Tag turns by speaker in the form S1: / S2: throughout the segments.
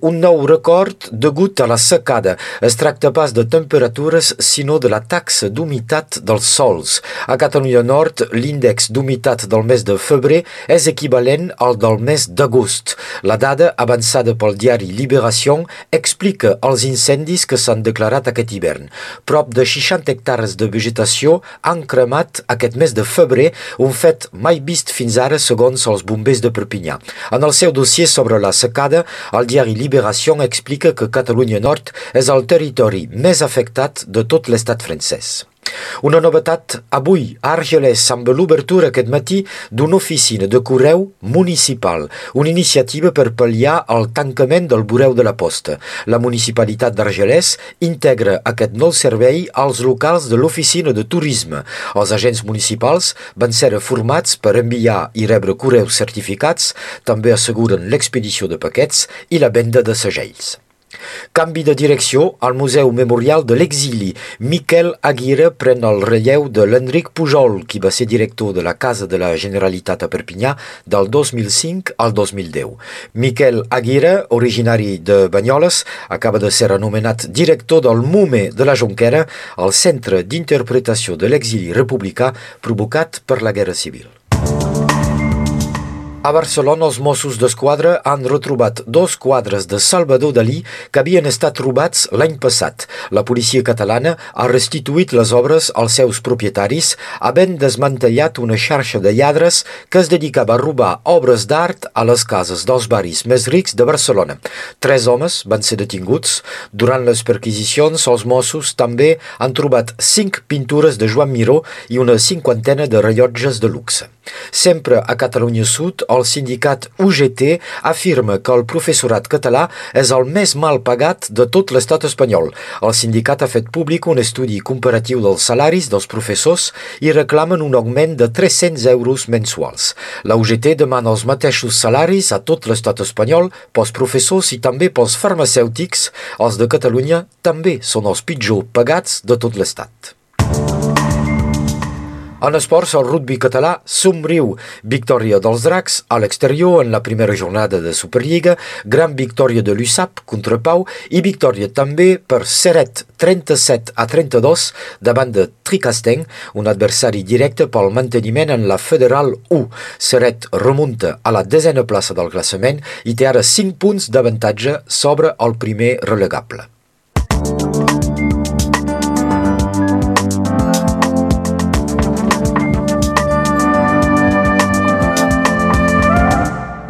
S1: Un nou record degut a la secada. Es tracta pas de temperatures, sinó de la taxa d'humitat dels sols. A Catalunya Nord, l'índex d'humitat del mes de febrer és equivalent al del mes d'agost. La dada, avançada pel diari Liberació, explica els incendis que s'han declarat aquest hivern. Prop de 60 hectares de vegetació han cremat aquest mes de febrer, un fet mai vist fins ara segons els bombers de Perpinyà. En el seu dossier sobre la secada, el diari Liberació Liberació explica que Catalunya Nord és el territori més afectat de tot l'estat francès. Una novetat avui Argelès amb l'obertura aquest matí d'una oficina de correu municipal, una iniciativa per pal·liar el tancament del bureu de la posta. La municipalitat d'Argelès integra aquest nou servei als locals de l'oficina de turisme. Els agents municipals van ser formats per enviar i rebre correus certificats, també asseguren l'expedició de paquets i la venda de segells. Canvi de direcció al Museu Memorial de l'Exili. Miquel Aguirre pren el relleu de l'Enric Pujol, qui va ser director de la Casa de la Generalitat a Perpinyà del 2005 al 2010. Miquel Aguirre, originari de Banyoles, acaba de ser anomenat director del MUME de la Jonquera, el Centre d'Interpretació de l'Exili Republicà provocat per la Guerra Civil. A Barcelona, els Mossos d'Esquadra han retrobat dos quadres de Salvador Dalí que havien estat robats l'any passat. La policia catalana ha restituït les obres als seus propietaris, havent desmantellat una xarxa de lladres que es dedicava a robar obres d'art a les cases dels barris més rics de Barcelona. Tres homes van ser detinguts. Durant les perquisicions, els Mossos també han trobat cinc pintures de Joan Miró i una cinquantena de rellotges de luxe. Sempre a Catalunya Sud, el sindicat UGT afirma que el professorat català és el més mal pagat de tot l'estat espanyol. El sindicat ha fet públic un estudi comparatiu dels salaris dels professors i reclamen un augment de 300 euros mensuals. La UGT demana els mateixos salaris a tot l'estat espanyol pels professors i també pels farmacèutics. Els de Catalunya també són els pitjor pagats de tot l'estat. En esports, el rugby català somriu. Victòria dels Dracs a l'exterior en la primera jornada de Superliga, gran victòria de l'USAP contra Pau i victòria també per Seret 37 a 32 davant de Tricasteng, un adversari directe pel manteniment en la Federal 1. Seret remunta a la desena plaça del classament i té ara 5 punts d'avantatge sobre el primer relegable.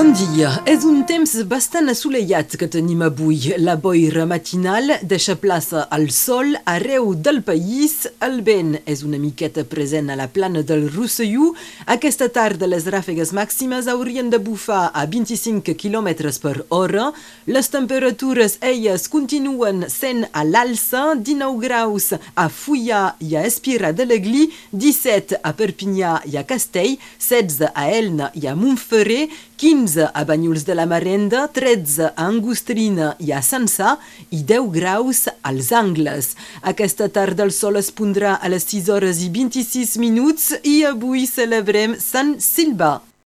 S2: Bon dia. És un temps bastant assolellat que tenim avui. La boira matinal deixa plaça al sol arreu del país. El vent és una miqueta present a la plana del Rosselló. Aquesta tarda les ràfegues màximes haurien de bufar a 25 km per hora. Les temperatures, elles, continuen sent a l'alça. 19 graus a Fullà i a Espira de l'Egli, 17 a Perpinyà i a Castell, 16 a Elna i a Montferrer, 15 a Banyuls de la Marenda, 13 a Angostrina i a Sansà i 10 graus als Angles. Aquesta tarda el sol es pondrà a les 6 hores i 26 minuts i avui celebrem Sant Silva.